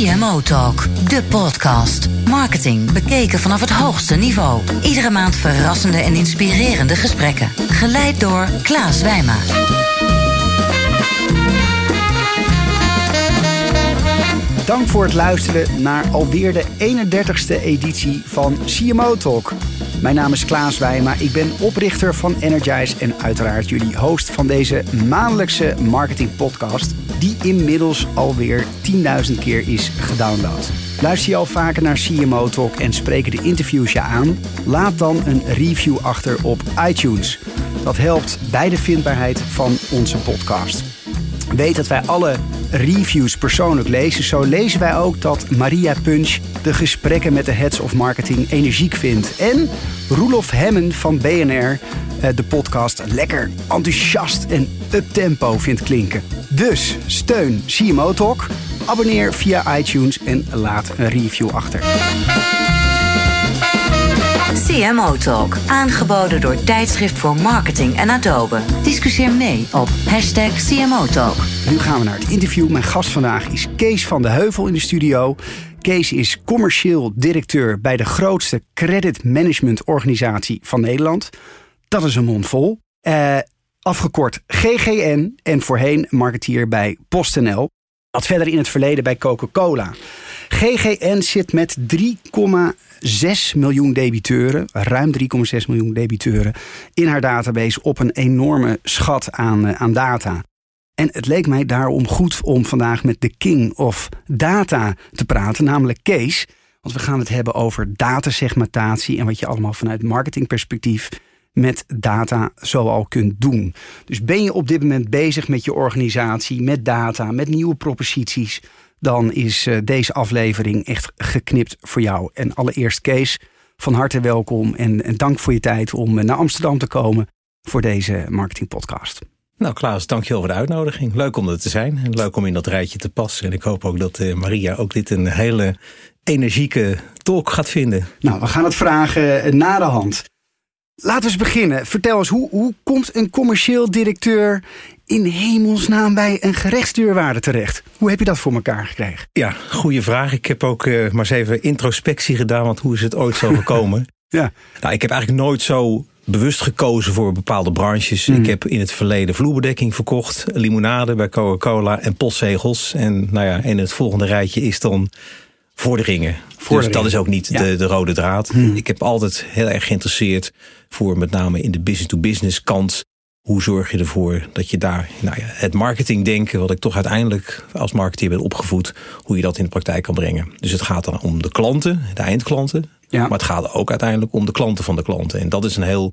CMO Talk, de podcast. Marketing bekeken vanaf het hoogste niveau. Iedere maand verrassende en inspirerende gesprekken. Geleid door Klaas Wijma. Dank voor het luisteren naar alweer de 31ste editie van CMO Talk. Mijn naam is Klaas Wijma, ik ben oprichter van Energize en uiteraard jullie host van deze maandelijkse marketing podcast die inmiddels alweer 10.000 keer is gedownload. Luister je al vaker naar CMO Talk en spreken de interviews je aan? Laat dan een review achter op iTunes. Dat helpt bij de vindbaarheid van onze podcast. Weet dat wij alle reviews persoonlijk lezen. Zo lezen wij ook dat Maria Punch de gesprekken met de heads of marketing energiek vindt. En Roelof Hemmen van BNR eh, de podcast lekker enthousiast en up-tempo vindt klinken. Dus steun CMO Talk, abonneer via iTunes en laat een review achter. CMO Talk, aangeboden door Tijdschrift voor Marketing en Adobe. Discussieer mee op hashtag CMO Talk. Nu gaan we naar het interview. Mijn gast vandaag is Kees van de Heuvel in de studio. Kees is commercieel directeur bij de grootste credit management organisatie van Nederland. Dat is een mond vol. Uh, afgekort GGN en voorheen marketeer bij PostNL. Wat verder in het verleden bij Coca-Cola. GGN zit met 3,6 miljoen debiteuren, ruim 3,6 miljoen debiteuren, in haar database op een enorme schat aan, uh, aan data. En het leek mij daarom goed om vandaag met de king of data te praten, namelijk Kees. Want we gaan het hebben over datasegmentatie en wat je allemaal vanuit marketingperspectief met data zoal kunt doen. Dus ben je op dit moment bezig met je organisatie, met data, met nieuwe proposities, dan is uh, deze aflevering echt geknipt voor jou. En allereerst Kees, van harte welkom en, en dank voor je tijd om uh, naar Amsterdam te komen voor deze marketingpodcast. Nou Klaas, dankjewel voor de uitnodiging. Leuk om er te zijn en leuk om in dat rijtje te passen. En ik hoop ook dat uh, Maria ook dit een hele energieke talk gaat vinden. Nou, we gaan het vragen na de hand. Laten we eens beginnen. Vertel eens, hoe, hoe komt een commercieel directeur in hemelsnaam bij een gerechtsdeurwaarde terecht? Hoe heb je dat voor elkaar gekregen? Ja, goede vraag. Ik heb ook uh, maar eens even introspectie gedaan, want hoe is het ooit zo gekomen? ja. Nou, ik heb eigenlijk nooit zo bewust gekozen voor bepaalde branches. Mm. Ik heb in het verleden vloerbedekking verkocht, limonade bij Coca-Cola en postzegels. En nou ja, in het volgende rijtje is dan vorderingen. Dus dat is ook niet ja. de, de rode draad. Hmm. Ik heb altijd heel erg geïnteresseerd voor met name in de business-to-business kant. Hoe zorg je ervoor dat je daar nou ja, het marketingdenken, wat ik toch uiteindelijk als marketeer ben opgevoed, hoe je dat in de praktijk kan brengen. Dus het gaat dan om de klanten, de eindklanten. Ja. Maar het gaat ook uiteindelijk om de klanten van de klanten. En dat is een heel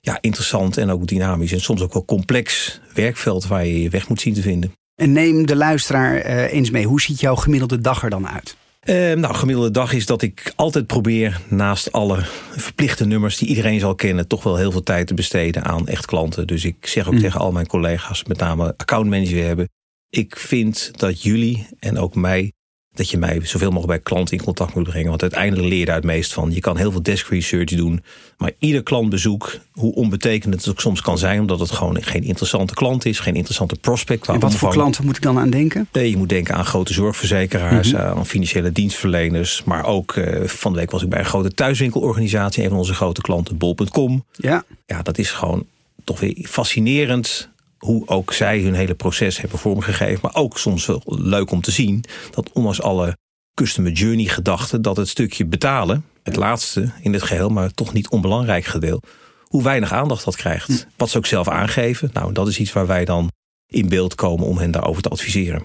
ja, interessant en ook dynamisch en soms ook wel complex werkveld waar je je weg moet zien te vinden. En neem de luisteraar uh, eens mee. Hoe ziet jouw gemiddelde dag er dan uit? Uh, nou, gemiddelde dag is dat ik altijd probeer naast alle verplichte nummers die iedereen zal kennen, toch wel heel veel tijd te besteden aan echt klanten. Dus ik zeg ook mm. tegen al mijn collega's, met name accountmanager hebben. Ik vind dat jullie en ook mij dat je mij zoveel mogelijk bij klanten in contact moet brengen. Want uiteindelijk leer je daar het meest van. Je kan heel veel desk research doen. Maar ieder klantbezoek, hoe onbetekenend het ook soms kan zijn... omdat het gewoon geen interessante klant is, geen interessante prospect. En wat voor klanten moet ik dan aan denken? Nee, je moet denken aan grote zorgverzekeraars, mm -hmm. aan financiële dienstverleners. Maar ook uh, van de week was ik bij een grote thuiswinkelorganisatie. Een van onze grote klanten, bol.com. Ja. ja, dat is gewoon toch weer fascinerend hoe ook zij hun hele proces hebben vormgegeven. Maar ook soms wel leuk om te zien dat ondanks alle customer journey gedachten, dat het stukje betalen, het laatste in het geheel, maar toch niet onbelangrijk gedeel, hoe weinig aandacht dat krijgt. Hm. Wat ze ook zelf aangeven. Nou, dat is iets waar wij dan in beeld komen om hen daarover te adviseren.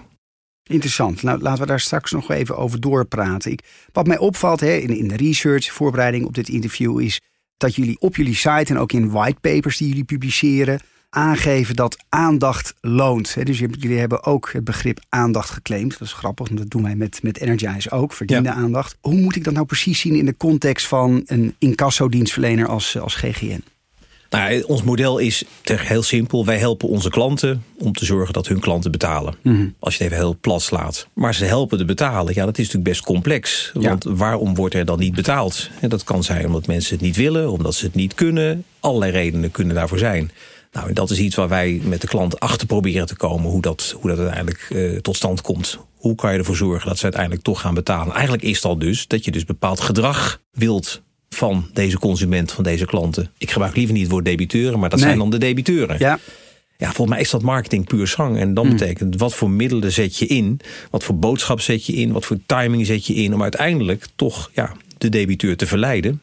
Interessant. Nou, laten we daar straks nog even over doorpraten. Ik, wat mij opvalt hè, in, in de research, voorbereiding op dit interview, is dat jullie op jullie site en ook in whitepapers die jullie publiceren, aangeven dat aandacht loont. Dus jullie hebben ook het begrip aandacht geclaimd. Dat is grappig, want dat doen wij met, met Energize ook, verdiende ja. aandacht. Hoe moet ik dat nou precies zien in de context van een incasso-dienstverlener als, als GGN? Nou, ons model is heel simpel. Wij helpen onze klanten om te zorgen dat hun klanten betalen. Mm -hmm. Als je het even heel plat slaat. Maar ze helpen te betalen. Ja, dat is natuurlijk best complex. Want ja. waarom wordt er dan niet betaald? En dat kan zijn omdat mensen het niet willen, omdat ze het niet kunnen. Allerlei redenen kunnen daarvoor zijn. Nou, dat is iets waar wij met de klant achter proberen te komen hoe dat, hoe dat uiteindelijk uh, tot stand komt. hoe kan je ervoor zorgen dat ze uiteindelijk toch gaan betalen? Eigenlijk is dat dus dat je dus bepaald gedrag wilt van deze consument, van deze klanten. Ik gebruik liever niet het woord debiteuren, maar dat zijn dan de debiteuren. Ja. Ja, volgens mij is dat marketing puur zang. En dan hmm. betekent wat voor middelen zet je in, wat voor boodschap zet je in, wat voor timing zet je in om uiteindelijk toch ja, de debiteur te verleiden.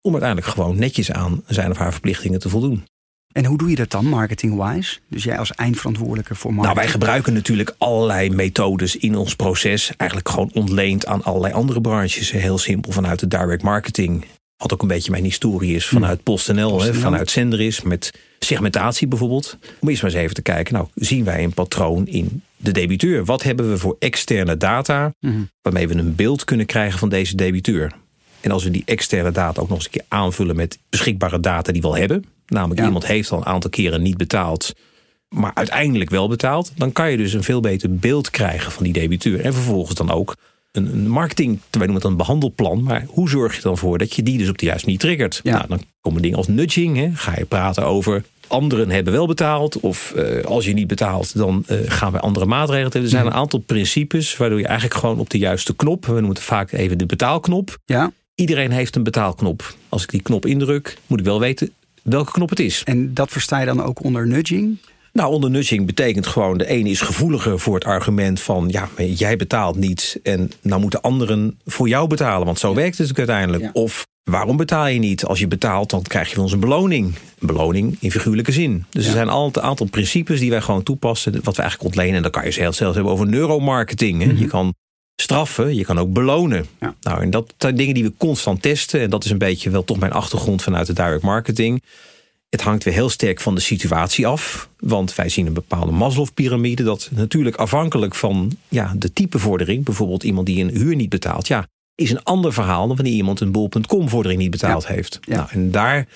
Om uiteindelijk gewoon netjes aan zijn of haar verplichtingen te voldoen. En hoe doe je dat dan, marketing-wise? Dus jij als eindverantwoordelijke voor marketing? Nou, wij gebruiken natuurlijk allerlei methodes in ons proces. Eigenlijk gewoon ontleend aan allerlei andere branches. Heel simpel vanuit de direct marketing. Wat ook een beetje mijn historie is vanuit hm. PostNL, PostNL. vanuit Zenderis. Met segmentatie bijvoorbeeld. Om eerst maar eens even te kijken. Nou, zien wij een patroon in de debiteur? Wat hebben we voor externe data... Mhm. waarmee we een beeld kunnen krijgen van deze debiteur? En als we die externe data ook nog eens een keer aanvullen... met beschikbare data die we al hebben namelijk iemand heeft al een aantal keren niet betaald, maar uiteindelijk wel betaald, dan kan je dus een veel beter beeld krijgen van die debiteur. En vervolgens dan ook een, marketing, wij noemen het een behandelplan, maar hoe zorg je dan voor dat je die dus op de juist niet triggert? Ja. Nou, dan komen dingen als nudging, hè. ga je praten over anderen hebben wel betaald. Of uh, als je niet betaalt, dan uh, gaan we andere maatregelen. Er zijn een aantal principes waardoor je eigenlijk gewoon op de juiste knop. We noemen het vaak even de betaalknop. Ja. Iedereen heeft een betaalknop. Als ik die knop indruk, moet ik wel weten welke knop het is. En dat versta je dan ook onder nudging? Nou, onder nudging betekent gewoon de ene is gevoeliger voor het argument van ja, jij betaalt niet en nou moeten anderen voor jou betalen, want zo werkt het natuurlijk uiteindelijk. Of waarom betaal je niet? Als je betaalt, dan krijg je van ons een beloning. Een beloning in figuurlijke zin. Dus er zijn een aantal principes die wij gewoon toepassen, wat we eigenlijk ontlenen. En dan kan je zelfs hebben over neuromarketing. Mm Je kan straffen, je kan ook belonen. Nou, en dat zijn dingen die we constant testen. En dat is een beetje wel toch mijn achtergrond vanuit de direct marketing. Het hangt weer heel sterk van de situatie af. Want wij zien een bepaalde Maslow-pyramide. Dat natuurlijk afhankelijk van ja, de type vordering. Bijvoorbeeld iemand die een huur niet betaalt. Ja, is een ander verhaal dan wanneer iemand een bol.com vordering niet betaald heeft. Ja. Nou, en daar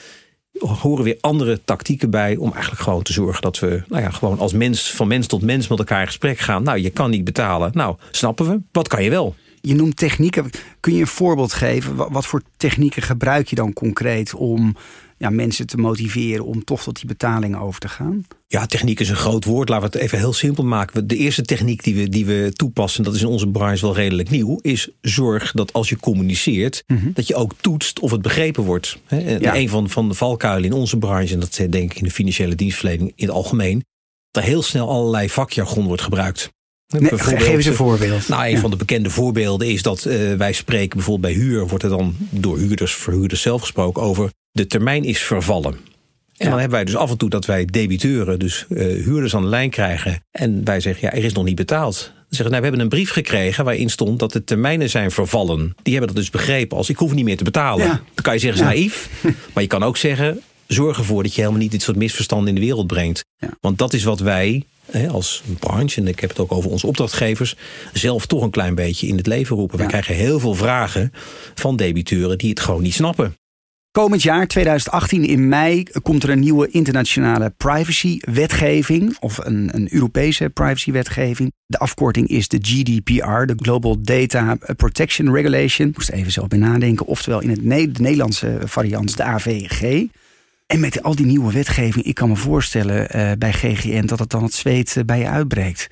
horen weer andere tactieken bij om eigenlijk gewoon te zorgen dat we nou ja, gewoon als mens van mens tot mens met elkaar in gesprek gaan. Nou, je kan niet betalen. Nou, snappen we. Wat kan je wel? Je noemt technieken. Kun je een voorbeeld geven? Wat voor technieken gebruik je dan concreet om ja, mensen te motiveren om toch tot die betaling over te gaan? Ja, techniek is een groot woord. Laten we het even heel simpel maken. De eerste techniek die we, die we toepassen, dat is in onze branche wel redelijk nieuw, is zorg dat als je communiceert, mhm. dat je ook toetst of het begrepen wordt. Ja. Een van, van de valkuilen in onze branche, en dat denk ik in de financiële dienstverlening in het algemeen, dat er heel snel allerlei vakjargon wordt gebruikt. Nee, geef eens een voorbeeld. Nou, een van de bekende voorbeelden is dat uh, wij spreken bijvoorbeeld bij huur, wordt er dan door huurders, verhuurders zelf gesproken over de termijn is vervallen. En dan hebben wij dus af en toe dat wij debiteuren, dus uh, huurders aan de lijn krijgen. En wij zeggen, ja, er is nog niet betaald. Dan zeggen nou, we hebben een brief gekregen waarin stond dat de termijnen zijn vervallen. Die hebben dat dus begrepen als ik hoef niet meer te betalen. Dan kan je zeggen, is naïef. Maar je kan ook zeggen, zorg ervoor dat je helemaal niet dit soort misverstanden in de wereld brengt. Want dat is wat wij als branche, en ik heb het ook over onze opdrachtgevers, zelf toch een klein beetje in het leven roepen. Wij krijgen heel veel vragen van debiteuren die het gewoon niet snappen. Komend jaar, 2018 in mei, komt er een nieuwe internationale privacy-wetgeving. Of een, een Europese privacy-wetgeving. De afkorting is de GDPR, de Global Data Protection Regulation. Ik moest even zo bij nadenken. Oftewel in het de Nederlandse variant de AVG. En met al die nieuwe wetgeving, ik kan me voorstellen uh, bij GGN dat het dan het zweet uh, bij je uitbreekt.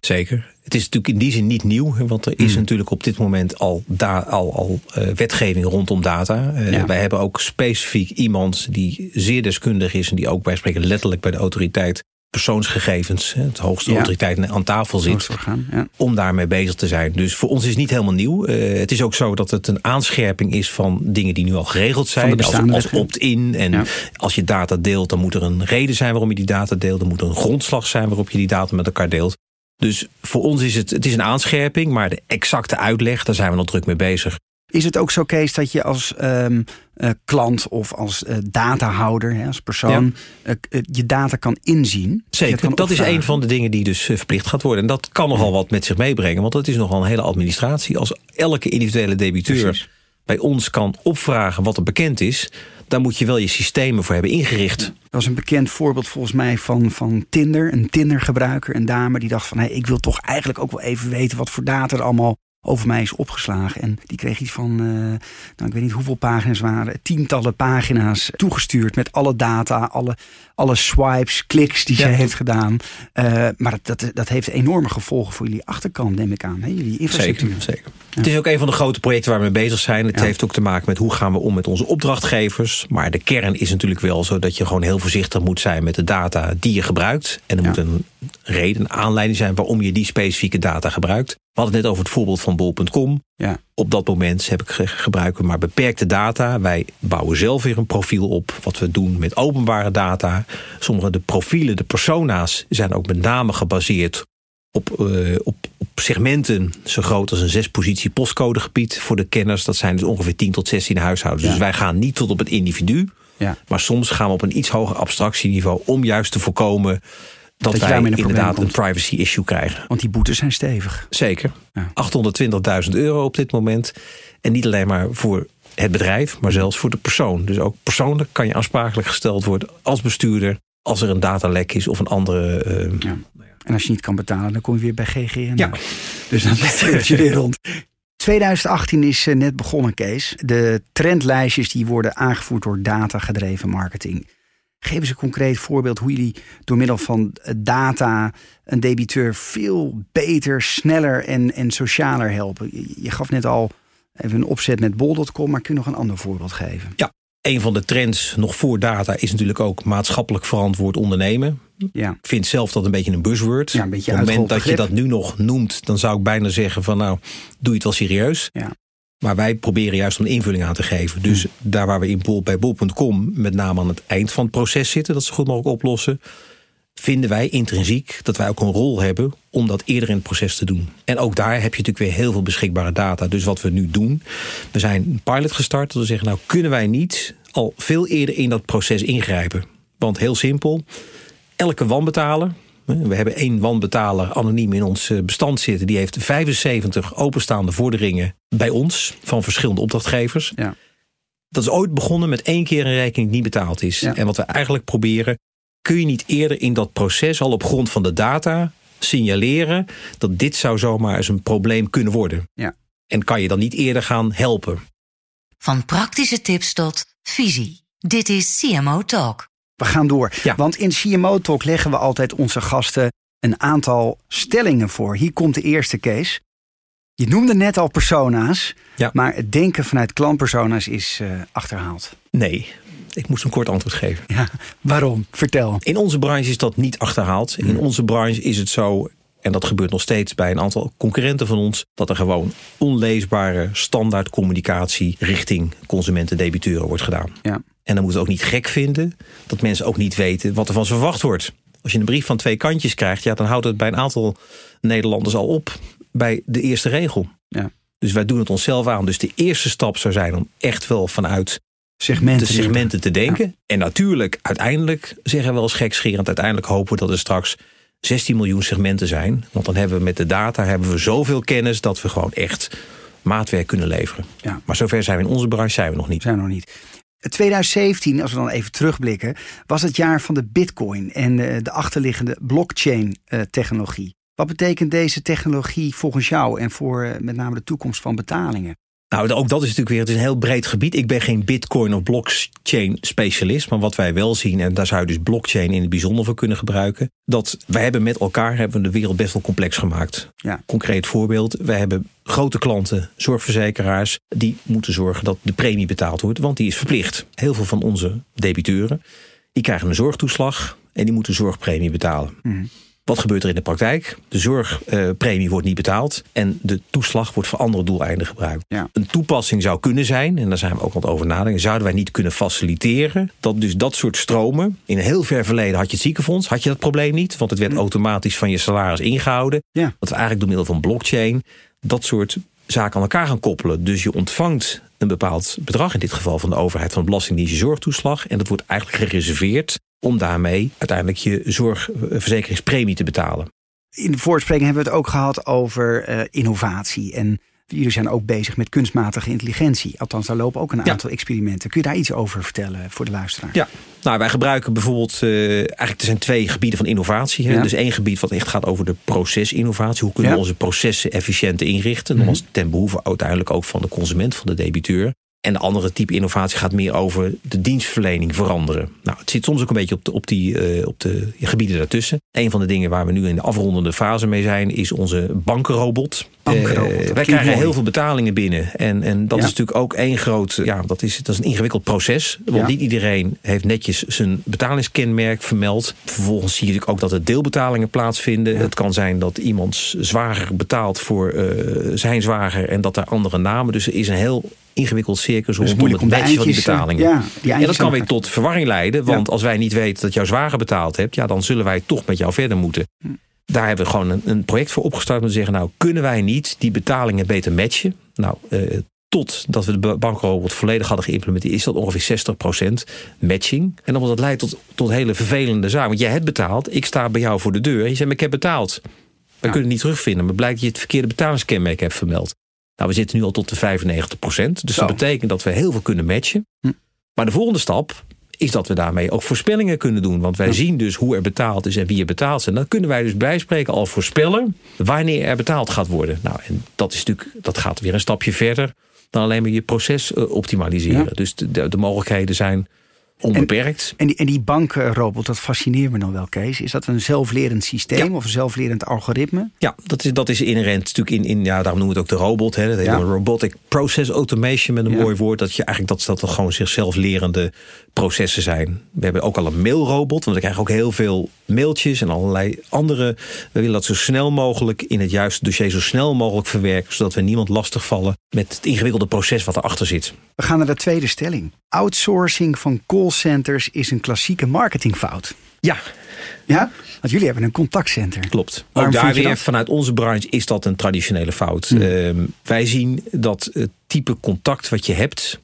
Zeker. Het is natuurlijk in die zin niet nieuw, want er is hmm. natuurlijk op dit moment al, al, al uh, wetgeving rondom data. Ja. Wij hebben ook specifiek iemand die zeer deskundig is en die ook bij spreken letterlijk bij de autoriteit persoonsgegevens, het hoogste ja. autoriteit aan tafel zit, ja. om daarmee bezig te zijn. Dus voor ons is het niet helemaal nieuw. Uh, het is ook zo dat het een aanscherping is van dingen die nu al geregeld zijn, als, als opt-in. En ja. als je data deelt, dan moet er een reden zijn waarom je die data deelt. Dan moet er een grondslag zijn waarop je die data met elkaar deelt. Dus voor ons is het, het is een aanscherping, maar de exacte uitleg, daar zijn we nog druk mee bezig. Is het ook zo, Kees, dat je als um, uh, klant of als uh, datahouder, hè, als persoon, ja. uh, je data kan inzien? Zeker, dat is een van de dingen die dus verplicht gaat worden. En dat kan nogal wat met zich meebrengen, want dat is nogal een hele administratie. Als elke individuele debiteur Precies. bij ons kan opvragen wat er bekend is, daar moet je wel je systemen voor hebben ingericht. Dat was een bekend voorbeeld volgens mij van, van Tinder. Een Tinder-gebruiker, een dame die dacht van... Hey, ik wil toch eigenlijk ook wel even weten wat voor data er allemaal over mij is opgeslagen. En die kreeg iets van, uh, nou, ik weet niet hoeveel pagina's waren, tientallen pagina's toegestuurd met alle data, alle, alle swipes, kliks die ja. zij heeft gedaan. Uh, maar dat, dat, dat heeft enorme gevolgen voor jullie achterkant, neem ik aan, hè? jullie infrastructuur. Zeker, zeker. Ja. Het is ook een van de grote projecten waar we mee bezig zijn. Het heeft ook te maken met hoe gaan we om met onze opdrachtgevers. Maar de kern is natuurlijk wel zo dat je gewoon heel voorzichtig moet zijn met de data die je gebruikt. En er moet een reden, aanleiding zijn waarom je die specifieke data gebruikt. We hadden het net over het voorbeeld van bol.com. Ja. Op dat moment heb ik gebruiken we maar beperkte data. Wij bouwen zelf weer een profiel op. Wat we doen met openbare data. Sommige de profielen, de persona's, zijn ook met name gebaseerd op, uh, op, op, segmenten zo groot als een zes positie postcodegebied voor de kenners. Dat zijn dus ongeveer 10 tot 16 huishoudens. Ja. Dus wij gaan niet tot op het individu. Ja. Maar soms gaan we op een iets hoger abstractieniveau om juist te voorkomen dat, dat wij inderdaad een privacy issue krijgen. Want die boetes zijn stevig. Zeker. Ja. 820.000 euro op dit moment. En niet alleen maar voor het bedrijf, maar zelfs voor de persoon. Dus ook persoonlijk kan je aansprakelijk gesteld worden als bestuurder als er een datalek is of een andere. Uh, ja. En als je niet kan betalen, dan kom je weer bij GGN. Ja. Dus dan zit je weer rond. 2018 is eh, net begonnen, Kees. De trendlijstjes die worden aangevoerd door datagedreven marketing. Geef eens een concreet voorbeeld hoe jullie door middel van eh, data een debiteur veel beter, sneller en, en socialer helpen. Je, gaf net al even een opzet met bol.com, maar kun je nog een ander voorbeeld geven? Ja, een van de trends nog voor data is natuurlijk ook maatschappelijk verantwoord ondernemen. Ja. Ik vind zelf dat een beetje een buzzword. Ja, een beetje Op het moment dat je dat nu nog noemt, dan zou ik bijna zeggen van nou, doe je het wel serieus. Ja. Maar wij proberen juist een invulling aan te geven. Dus hmm. daar waar we in bol, bij bol.com met name aan het eind van het proces zitten, dat ze goed mogelijk oplossen, vinden wij intrinsiek dat wij ook een rol hebben om dat eerder in het proces te doen. En ook daar heb je natuurlijk weer heel veel beschikbare data. Dus wat we nu doen, we zijn een pilot gestart. Dat we zeggen, nou kunnen wij niet al veel eerder in dat proces ingrijpen. Want heel simpel, elke wanbetaler, we hebben één wanbetaler anoniem in ons eh, bestand zitten. Die heeft 75 openstaande vorderingen bij ons van verschillende opdrachtgevers. Ja. Dat is ooit begonnen met één keer een rekening die niet betaald is. Ja. En wat we eigenlijk proberen, kun je niet eerder in dat proces al op grond van de data signaleren dat dit zou zomaar eens een probleem kunnen worden. Ja. En kan je dan niet eerder gaan helpen? Van praktische tips tot visie. Dit is CMO Talk. We gaan door. Ja. Want in CMO Talk leggen we altijd onze gasten een aantal stellingen voor. Hier komt de eerste case. Je noemde net al persona's, Ja. maar het denken vanuit klantpersona's is eh, achterhaald. Nee, ik moest een kort antwoord geven. Ja, waarom? Vertel. In onze branche is dat niet achterhaald. In onze branche is het zo, en dat gebeurt nog steeds bij een aantal concurrenten van ons, dat er gewoon onleesbare standaard communicatie richting consumenten-debiteuren wordt gedaan. Ja. En dan moeten we ook niet gek vinden dat mensen ook niet weten wat er van ze verwacht wordt. Als je een brief van twee kantjes krijgt, ja, dan houdt het bij een aantal Nederlanders al op bij de eerste regel. Ja. Dus wij doen het onszelf aan. Dus de eerste stap zou zijn om echt wel vanuit Segmenten. de segmenten te denken. En natuurlijk, uiteindelijk zeggen we wel eens gekscherend, uiteindelijk hopen we dat er straks 16 miljoen segmenten zijn. Want dan hebben we met de data hebben we zoveel kennis dat we gewoon echt maatwerk kunnen leveren. Ja. Maar zover zijn we in onze branche zijn we nog niet. Zijn we nog niet. 2017, als we dan even terugblikken, was het jaar van de bitcoin en eh, de achterliggende blockchain eh, technologie. Wat betekent deze technologie volgens jou en voor eh, met name de toekomst van betalingen? Nou, ook dat is natuurlijk weer het is een heel breed gebied. Ik ben geen bitcoin of blockchain specialist. Maar wat wij wel zien, en daar zou je dus blockchain in het bijzonder voor kunnen gebruiken. Dat wij hebben met elkaar hebben de wereld best wel complex gemaakt. Ja. Concreet voorbeeld. Wij hebben grote klanten, zorgverzekeraars. Die moeten zorgen dat de premie betaald wordt. Want die is verplicht. Heel veel van onze debiteuren. Die krijgen een zorgtoeslag. En die moeten zorgpremie betalen. Mhm. Wat gebeurt er in de praktijk? De zorgpremie wordt niet betaald en de toeslag wordt voor andere doeleinden gebruikt. Ja. Een toepassing zou kunnen zijn, en daar zijn we ook al het over nadenken, zouden wij niet kunnen faciliteren dat dus dat soort stromen, in een heel ver verleden had je het ziekenfonds, had je dat probleem niet, want het werd automatisch van je salaris ingehouden. Ja. Dat we eigenlijk door middel van blockchain dat soort zaken aan elkaar gaan koppelen. Dus je ontvangt een bepaald bedrag, in dit geval van de overheid van de Belastingdienst je zorgtoeslag, en dat wordt eigenlijk gereserveerd om daarmee uiteindelijk je zorgverzekeringspremie te betalen. In de voorspreking hebben we het ook gehad over eh, innovatie. En jullie zijn ook bezig met kunstmatige intelligentie. Althans, daar lopen ook een Ja. aantal experimenten. Kun je daar iets over vertellen voor de luisteraar? Ja, Nou, wij gebruiken bijvoorbeeld, uh, eigenlijk er zijn twee gebieden van innovatie. Hè? Dus één gebied wat echt gaat over de procesinnovatie. Hoe kunnen we onze processen efficiënter inrichten? Mm ten behoeve uiteindelijk ook van de consument, van de debiteur. En de andere type innovatie gaat meer over de dienstverlening veranderen. Nou, het zit soms ook een beetje op de, op die, uh, op de gebieden daartussen. Een van de dingen waar we nu in de afrondende fase mee zijn, is onze bankenrobot. Uh, wij krijgen heel veel betalingen binnen. En, en dat is natuurlijk ook één groot. Ja, dat is, dat is een ingewikkeld proces. Want ja. niet iedereen heeft netjes zijn betalingskenmerk vermeld. Vervolgens zie je natuurlijk ook dat er deelbetalingen plaatsvinden. Ja. Het kan zijn dat iemand zwager betaalt voor uh, zijn zwager en dat daar andere namen. Dus er is een heel ingewikkeld circus dus rondom het matchen van die eh, betalingen. Ja, die en dat kan weer tot verwarring leiden. Want als wij niet weten dat jouw zwager betaald hebt... Ja, dan zullen wij toch met jou verder moeten. Daar hebben we gewoon een, een, project voor opgestart om te zeggen... nou, kunnen wij niet die betalingen beter matchen? Nou, uh, totdat we de bankrobot volledig hadden geïmplementeerd... is dat ongeveer 60% matching. En dan dat leidt tot, tot hele vervelende zaken. Want jij hebt betaald, ik sta bij jou voor de deur... en je zegt, maar ik heb betaald. We ja. kunnen het niet terugvinden. Maar blijkt dat je het verkeerde betalingskenmerk hebt vermeld. Nou, we zitten nu al tot de 95 procent. Dus Zo. dat betekent dat we heel veel kunnen matchen. Hm. Maar de volgende stap is dat we daarmee ook voorspellingen kunnen doen. Want wij zien dus hoe er betaald is en wie er betaald is. En dan kunnen wij dus bijspreken al voorspellen wanneer er betaald gaat worden. Nou, en dat, is natuurlijk, dat gaat weer een stapje verder dan alleen maar je proces optimaliseren. Ja. Dus de, de, de mogelijkheden zijn onbeperkt. En, en, die, en die bankrobot, dat fascineert me nog wel, Kees. Is dat een zelflerend systeem ja. of een zelflerend algoritme? Ja, dat is, dat is inherent natuurlijk in, in ja, daarom noemen we het ook de robot. Hè, dat ja. robotic process automation met een ja. mooi woord. Dat je eigenlijk dat, dat gewoon zichzelf lerende processen zijn. We hebben ook al een mailrobot, want we krijgen ook heel veel mailtjes en allerlei andere. We willen dat zo snel mogelijk in het juiste dossier zo snel mogelijk verwerken, zodat we niemand lastigvallen met het ingewikkelde proces wat erachter zit. We gaan naar de tweede stelling. Outsourcing van callcenters is een klassieke marketingfout. Ja. Ja? Want jullie hebben een contactcenter. Klopt. Waarom ook daar weer vanuit onze branche is dat een traditionele fout. Hmm. Uh, wij zien dat het type contact wat je hebt,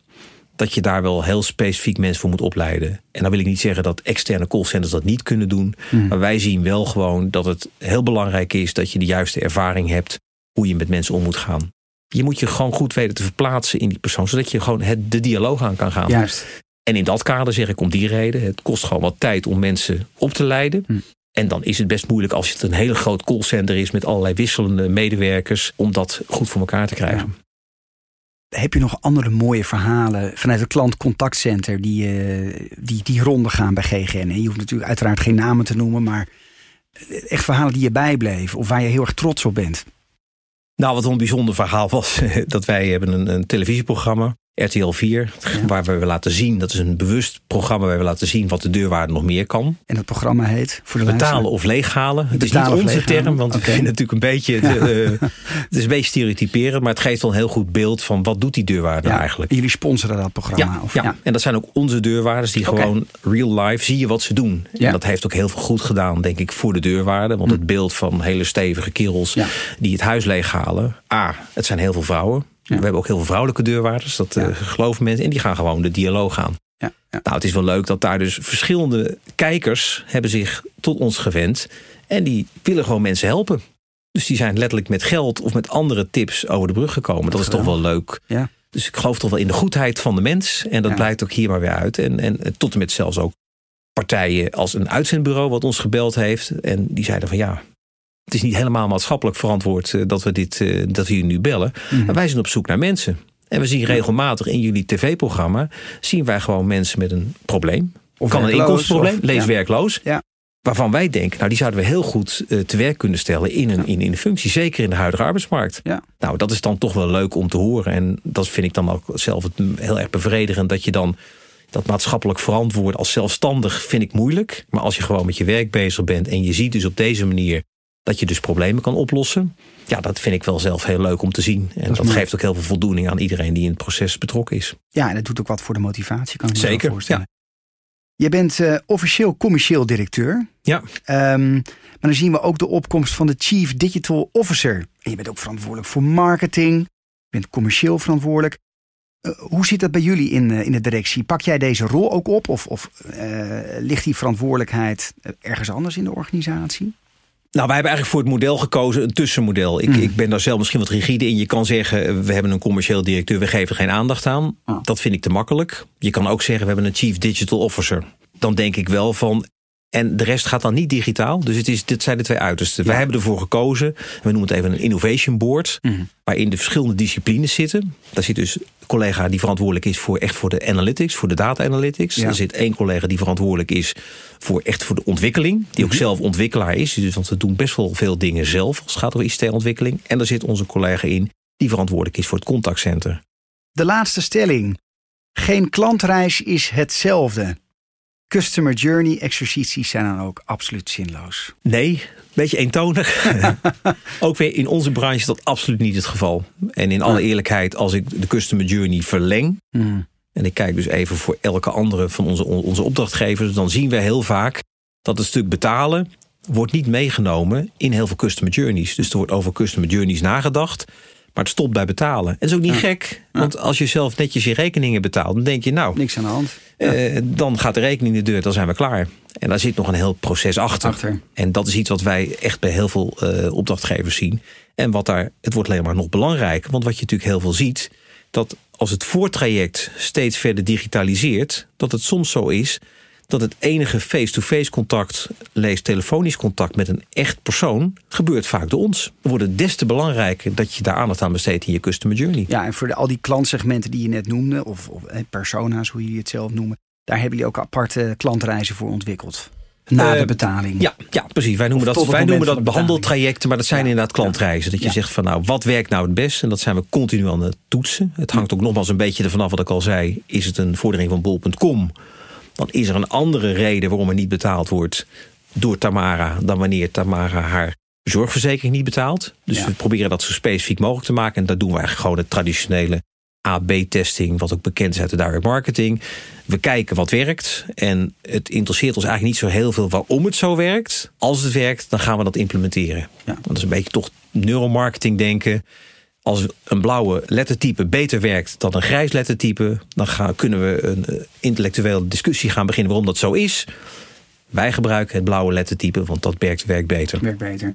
dat je daar wel heel specifiek mensen voor moet opleiden. En dan wil ik niet zeggen dat externe callcenters dat niet kunnen doen. Hmm. Maar wij zien wel gewoon dat het heel belangrijk is dat je de juiste ervaring hebt hoe je met mensen om moet gaan. Je moet je gewoon goed weten te verplaatsen in die persoon, zodat je gewoon het, de dialoog aan kan gaan. Juist. En in dat kader zeg ik om die reden, het kost gewoon wat tijd om mensen op te leiden. Hm. En dan is het best moeilijk als het een hele groot callcenter is met allerlei wisselende medewerkers, om dat goed voor elkaar te krijgen. Ja. Heb je nog andere mooie verhalen vanuit het klantcontactcenter die, uh, die, die ronde gaan bij GGN? Je hoeft natuurlijk uiteraard geen namen te noemen, maar echt verhalen die je bijbleven of waar je heel erg trots op bent. Nou, wat een bijzonder verhaal was, dat wij hebben een, een televisieprogramma RTL 4, ja. waar we laten zien, dat is een bewust programma waar we laten zien wat de deurwaarde nog meer kan. En dat programma heet? Voor de Betalen of leeghalen. Het is niet onze term, want okay. vinden natuurlijk een beetje, ja. uh, het is een beetje stereotyperend, maar het geeft wel een heel goed beeld van wat doet die deurwaarde ja. eigenlijk. Jullie sponsoren dat programma? Of, ja. en dat zijn ook onze deurwaarders die okay. gewoon real life zie je wat ze doen. En dat heeft ook heel veel goed gedaan, denk ik, voor de deurwaarde. Want hm. het beeld van hele stevige kerels die het huis leeghalen. A, het zijn heel veel vrouwen. We hebben ook heel veel vrouwelijke deurwaarders, dat uh, geloven mensen. En die gaan gewoon de dialoog aan. Ja. Ja. Nou, het is wel leuk dat daar dus verschillende kijkers hebben zich tot ons gewend. En die willen gewoon mensen helpen. Dus die zijn letterlijk met geld of met andere tips over de brug gekomen. Dat, dat is toch wel leuk. Ja. Dus ik geloof toch wel in de goedheid van de mens. En dat blijkt ook hier maar weer uit. En, en tot en met zelfs ook partijen als een uitzendbureau wat ons gebeld heeft. En die zeiden van ja, het is niet helemaal maatschappelijk verantwoord uh, dat we dit, uh, dat we hier nu bellen. Mm. Maar wij zijn op zoek naar mensen. En we zien regelmatig in jullie tv-programma zien wij gewoon mensen met een probleem. Of kan een inkomstenprobleem, of, lees werkloos. Ja. Waarvan wij denken, nou die zouden we heel goed uh, te werk kunnen stellen in een, in, in een functie. Zeker in de huidige arbeidsmarkt. Ja. Nou, dat is dan toch wel leuk om te horen. En dat vind ik dan ook zelf heel erg bevredigend. Dat je dan dat maatschappelijk verantwoord als zelfstandig vind ik moeilijk. Maar als je gewoon met je werk bezig bent en je ziet dus op deze manier dat je dus problemen kan oplossen. Ja, dat vind ik wel zelf heel leuk om te zien. En dat, dat geeft ook heel veel voldoening aan iedereen die in het proces betrokken is. Ja, en dat doet ook wat voor de motivatie, kan ik me Zeker, voorstellen. Ja. Je bent uh, officieel commercieel directeur. Ja. Um, maar dan zien we ook de opkomst van de Chief Digital Officer. En je bent ook verantwoordelijk voor marketing. Je bent commercieel verantwoordelijk. Uh, hoe zit dat bij jullie in, uh, in de directie? Pak jij deze rol ook op? Of, of ligt die verantwoordelijkheid ergens anders in de organisatie? Nou, wij hebben eigenlijk voor het model gekozen, een tussenmodel. Ik, mm. ik ben daar zelf misschien wat rigide in. Je kan zeggen, we hebben een commercieel directeur, we geven geen aandacht aan. Oh. Dat vind ik te makkelijk. Je kan ook zeggen, we hebben een chief digital officer. dan denk ik wel van. En de rest gaat dan niet digitaal. Dus het is, dit zijn de twee uitersten. Wij hebben ervoor gekozen. We noemen het even een innovation board. Mhm. Waarin de verschillende disciplines zitten. Daar zit dus een collega die verantwoordelijk is voor echt voor de analytics, voor de data analytics. Ja. Er zit één collega die verantwoordelijk is voor echt voor de ontwikkeling. Die ook zelf ontwikkelaar is. Dus want we doen best wel veel dingen zelf als het gaat over ICT-ontwikkeling. En daar zit onze collega in die verantwoordelijk is voor het contactcenter. De laatste stelling. Geen klantreis is hetzelfde. Customer journey exercities zijn dan ook absoluut zinloos. Nee, beetje eentonig. ook weer in onze branche is dat absoluut niet het geval. En in alle eerlijkheid, als ik de customer journey verleng. En ik kijk dus even voor elke andere van onze, onze opdrachtgevers. Dan zien we heel vaak dat het stuk betalen wordt niet meegenomen in heel veel customer journeys. Dus er wordt over customer journeys nagedacht. Maar het stopt bij betalen. En dat is ook niet gek. Want als je zelf netjes je rekeningen betaalt, dan denk je nou, Niks aan de hand. eh, dan gaat de rekening de deur, dan zijn we klaar. En daar zit nog een heel proces achter. Achter. En dat is iets wat wij echt bij heel veel eh, opdrachtgevers zien. En wat daar, het wordt alleen maar nog belangrijker. Want wat je natuurlijk heel veel ziet, dat als het voortraject steeds verder digitaliseert, dat het soms zo is dat het enige face-to-face contact, lees telefonisch contact met een echt persoon, gebeurt vaak door ons. Wordt het des te belangrijker dat je daar aandacht aan besteedt in je customer journey. Ja, en voor de, al die klantsegmenten die je net noemde, of, of eh, persona's, hoe jullie het zelf noemen, daar hebben jullie ook aparte klantreizen voor ontwikkeld. Na Eh, de betaling. Ja, ja, precies. Wij noemen Of dat, wij noemen dat behandeltrajecten, maar dat zijn Ja. inderdaad klantreizen. Dat je Ja. zegt van nou, wat werkt nou het best? En dat zijn we continu aan het toetsen. Het hangt ook nogmaals een beetje ervan af wat ik al zei. Is het een vordering van bol.com? Dan is er een andere reden waarom er niet betaald wordt door Tamara dan wanneer Tamara haar zorgverzekering niet betaalt. Dus Ja. we proberen dat zo specifiek mogelijk te maken. En dat doen we eigenlijk gewoon het traditionele AB-testing, wat ook bekend is uit de direct marketing. We kijken wat werkt. En het interesseert ons eigenlijk niet zo heel veel waarom het zo werkt. Als het werkt, dan gaan we dat implementeren. Ja. Dat is een beetje toch neuromarketing denken. Als een blauwe lettertype beter werkt dan een grijs lettertype, dan gaan, kunnen we een eh, intellectuele discussie gaan beginnen waarom dat zo is. Wij gebruiken het blauwe lettertype, want dat werkt, werkt beter. Werkt beter.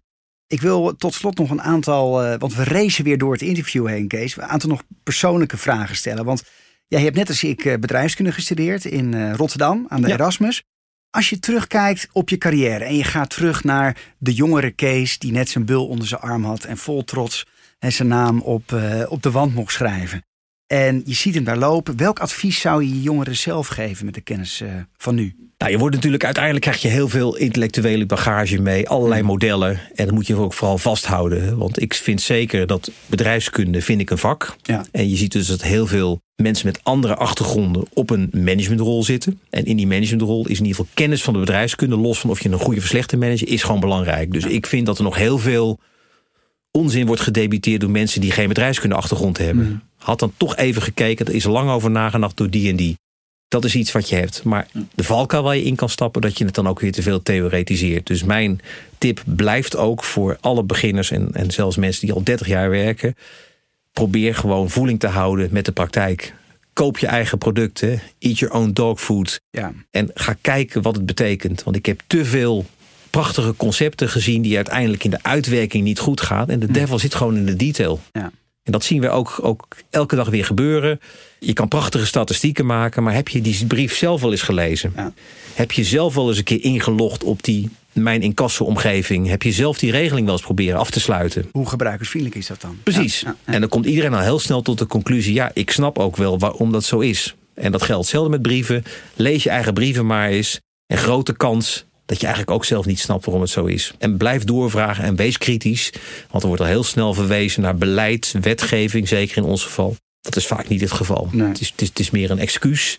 Ik wil tot slot nog een aantal, eh, want we racen weer door het interview heen, Kees. Een aantal nog persoonlijke vragen stellen. Want jij hebt net als ik eh, bedrijfskunde gestudeerd in Rotterdam aan de Ja. Erasmus. Als je terugkijkt op je carrière en je gaat terug naar de jongere Kees die net zijn bul onder zijn arm had en vol trots en zijn naam op, eh, op de wand mocht schrijven. En je ziet hem daar lopen. Welk advies zou je je jongeren zelf geven met de kennis eh, van nu? Nou, je wordt natuurlijk uiteindelijk krijg je heel veel intellectuele bagage mee, allerlei modellen. En dat moet je ook vooral vasthouden. Want ik vind zeker dat bedrijfskunde vind ik een vak. Ja. En je ziet dus dat heel veel mensen met andere achtergronden op een managementrol zitten. En in die managementrol is in ieder geval kennis van de bedrijfskunde, los van of je een goede of slechte manager, is gewoon belangrijk. Dus ik vind dat er nog heel veel onzin wordt gedebiteerd door mensen die geen bedrijfskunde achtergrond hebben. Had dan toch even gekeken, er is lang over nagedacht door die en die. Dat is iets wat je hebt. Maar de valkuil waar je in kan stappen, dat je het dan ook weer te veel theoretiseert. Dus mijn tip blijft ook voor alle beginners en, en zelfs mensen die al 30 jaar werken. Probeer gewoon voeling te houden met de praktijk. Koop je eigen producten. Eat your own dog food. Ja, En ga kijken wat het betekent. Want ik heb te veel prachtige concepten gezien die uiteindelijk in de uitwerking niet goed gaan. En de devil zit gewoon in de detail. ja. En dat zien we ook, ook elke dag weer gebeuren. Je kan prachtige statistieken maken, maar heb je die brief zelf wel eens gelezen? Ja. Heb je zelf wel eens een keer ingelogd op die mijn incasso-omgeving? Heb je zelf die regeling wel eens proberen af te sluiten? Hoe gebruikersvriendelijk is dat dan? Precies. Ja, ja. En dan komt iedereen al heel snel tot de conclusie: ja, ik snap ook wel waarom dat zo is. En dat geldt hetzelfde met brieven. Lees je eigen brieven maar eens. En grote kans dat je eigenlijk ook zelf niet snapt waarom het zo is. En blijf doorvragen en wees kritisch. Want er wordt al heel snel verwezen naar beleid, wetgeving, zeker in ons geval. Dat is vaak niet het geval. Nee. Het, is, het, is, het is meer een excuus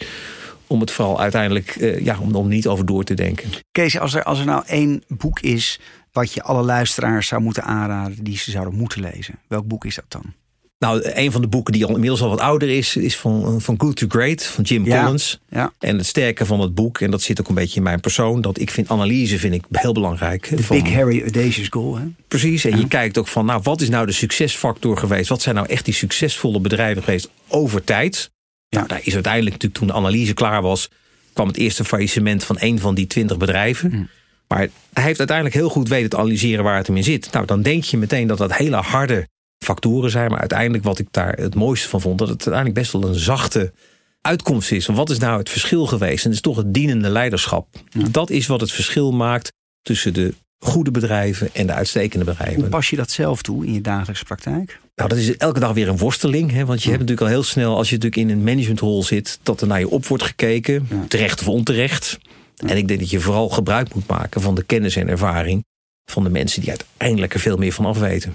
om het vooral uiteindelijk eh, ja, om, om niet over door te denken. Kees, als er, als er nou één boek is wat je alle luisteraars zou moeten aanraden die ze zouden moeten lezen, welk boek is dat dan? Nou, een van de boeken die al inmiddels al wat ouder is, is van, van Good to Great van Jim Ja. Collins. Ja, En het sterke van het boek, en dat zit ook een beetje in mijn persoon, dat ik vind analyse vind ik heel belangrijk. Van- Big Harry Audacious Goal. Hè? Precies. En je kijkt ook van, nou, wat is nou de succesfactor geweest? Wat zijn nou echt die succesvolle bedrijven geweest over tijd? Ja. Nou, daar is uiteindelijk natuurlijk toen de analyse klaar was, kwam het eerste faillissement van een van die twintig bedrijven. Hm. Maar hij heeft uiteindelijk heel goed weten te analyseren waar het hem in zit. Nou, dan denk je meteen dat dat hele harde factoren zijn. Maar uiteindelijk wat ik daar het mooiste van vond, dat het uiteindelijk best wel een zachte uitkomst is. Wat is nou het verschil geweest? En het is toch het dienende leiderschap. Dat is wat het verschil maakt tussen de goede bedrijven en de uitstekende bedrijven. Hoe pas je dat zelf toe in je dagelijkse praktijk? Nou, dat is elke dag weer een worsteling. Hè? Want je hebt natuurlijk al heel snel, als je natuurlijk in een managementrol zit, dat er naar je op wordt gekeken, terecht of onterecht. En ik denk dat je vooral gebruik moet maken van de kennis en ervaring van de mensen die uiteindelijk er veel meer van af weten.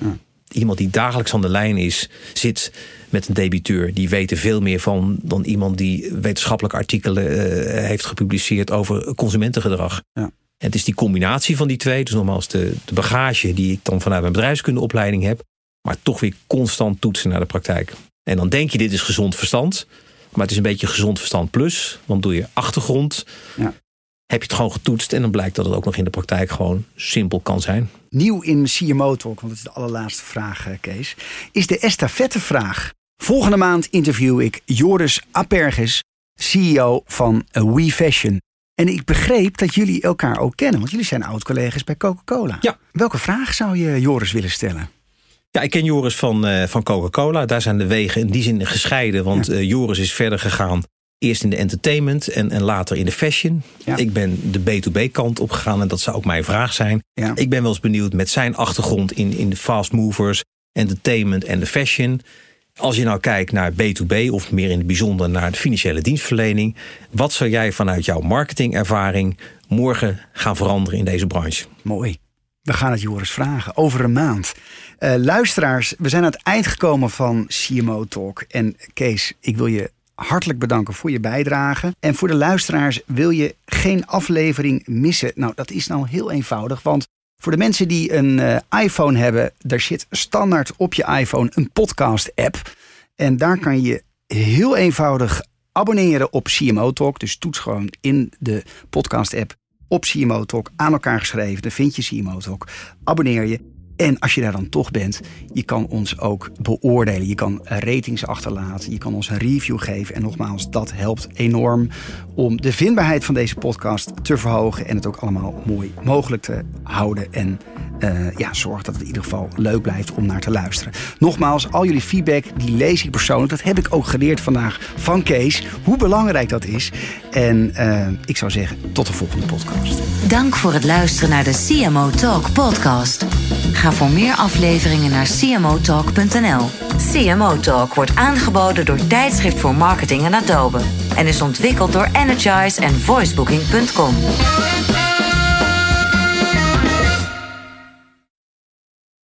Iemand die dagelijks aan de lijn is, zit met een debiteur. Die weet er veel meer van dan iemand die wetenschappelijke artikelen uh, heeft gepubliceerd over consumentengedrag. Ja. En het is die combinatie van die twee, dus nogmaals de, de bagage die ik dan vanuit mijn bedrijfskundeopleiding heb, maar toch weer constant toetsen naar de praktijk. En dan denk je dit is gezond verstand, maar het is een beetje gezond verstand plus. Want door je achtergrond ja heb je het gewoon getoetst en dan blijkt dat het ook nog in de praktijk gewoon simpel kan zijn. Nieuw in CMO Talk, want dat is de allerlaatste vraag, eh, Kees, is de estafettevraag. Volgende maand interview ik Joris Apergis, CEO van We Fashion. En ik begreep dat jullie elkaar ook kennen, want jullie zijn oud-collega's bij Coca-Cola. Ja. Welke vraag zou je Joris willen stellen? Ja, ik ken Joris van, uh, van Coca-Cola. Daar zijn de wegen in die zin gescheiden, want uh, Joris is verder gegaan Eerst in de entertainment en, en later in de fashion. Ik ben de B2B kant op gegaan en dat zou ook mijn vraag zijn. Ik ben wel eens benieuwd met zijn achtergrond in, in de fast movers, entertainment en de fashion. Als je nou kijkt naar B2B of meer in het bijzonder naar de financiële dienstverlening. Wat zou jij vanuit jouw marketingervaring morgen gaan veranderen in deze branche? Mooi. We gaan het Joris vragen over een maand. Uh, luisteraars, we zijn aan het eind gekomen van CMO Talk. En Kees, ik wil je hartelijk bedanken voor je bijdrage. En voor de luisteraars wil je geen aflevering missen. Nou, dat is nou heel eenvoudig, want voor de mensen die een uh, iPhone hebben, daar zit standaard op je iPhone een podcast-app. En daar kan je heel eenvoudig abonneren op CMO Talk. Dus toets gewoon in de podcast-app op CMO Talk aan elkaar geschreven. Dan vind je CMO Talk. Abonneer je. En als je daar dan toch bent, je kan ons ook beoordelen. Je kan ratings achterlaten, je kan ons een review geven. En nogmaals, dat helpt enorm om de vindbaarheid van deze podcast te verhogen. En het ook allemaal mooi mogelijk te houden. En uh, ja, zorg dat het in ieder geval leuk blijft om naar te luisteren. Nogmaals, al jullie feedback, die lees ik persoonlijk. Dat heb ik ook geleerd vandaag van Kees, hoe belangrijk dat is. En uh, ik zou zeggen, tot de volgende podcast. Dank voor het luisteren naar de CMO Talk podcast. Voor meer afleveringen naar cmotalk.nl. CMO Talk wordt aangeboden door Tijdschrift voor Marketing en Adobe en is ontwikkeld door Energize en voicebooking.com.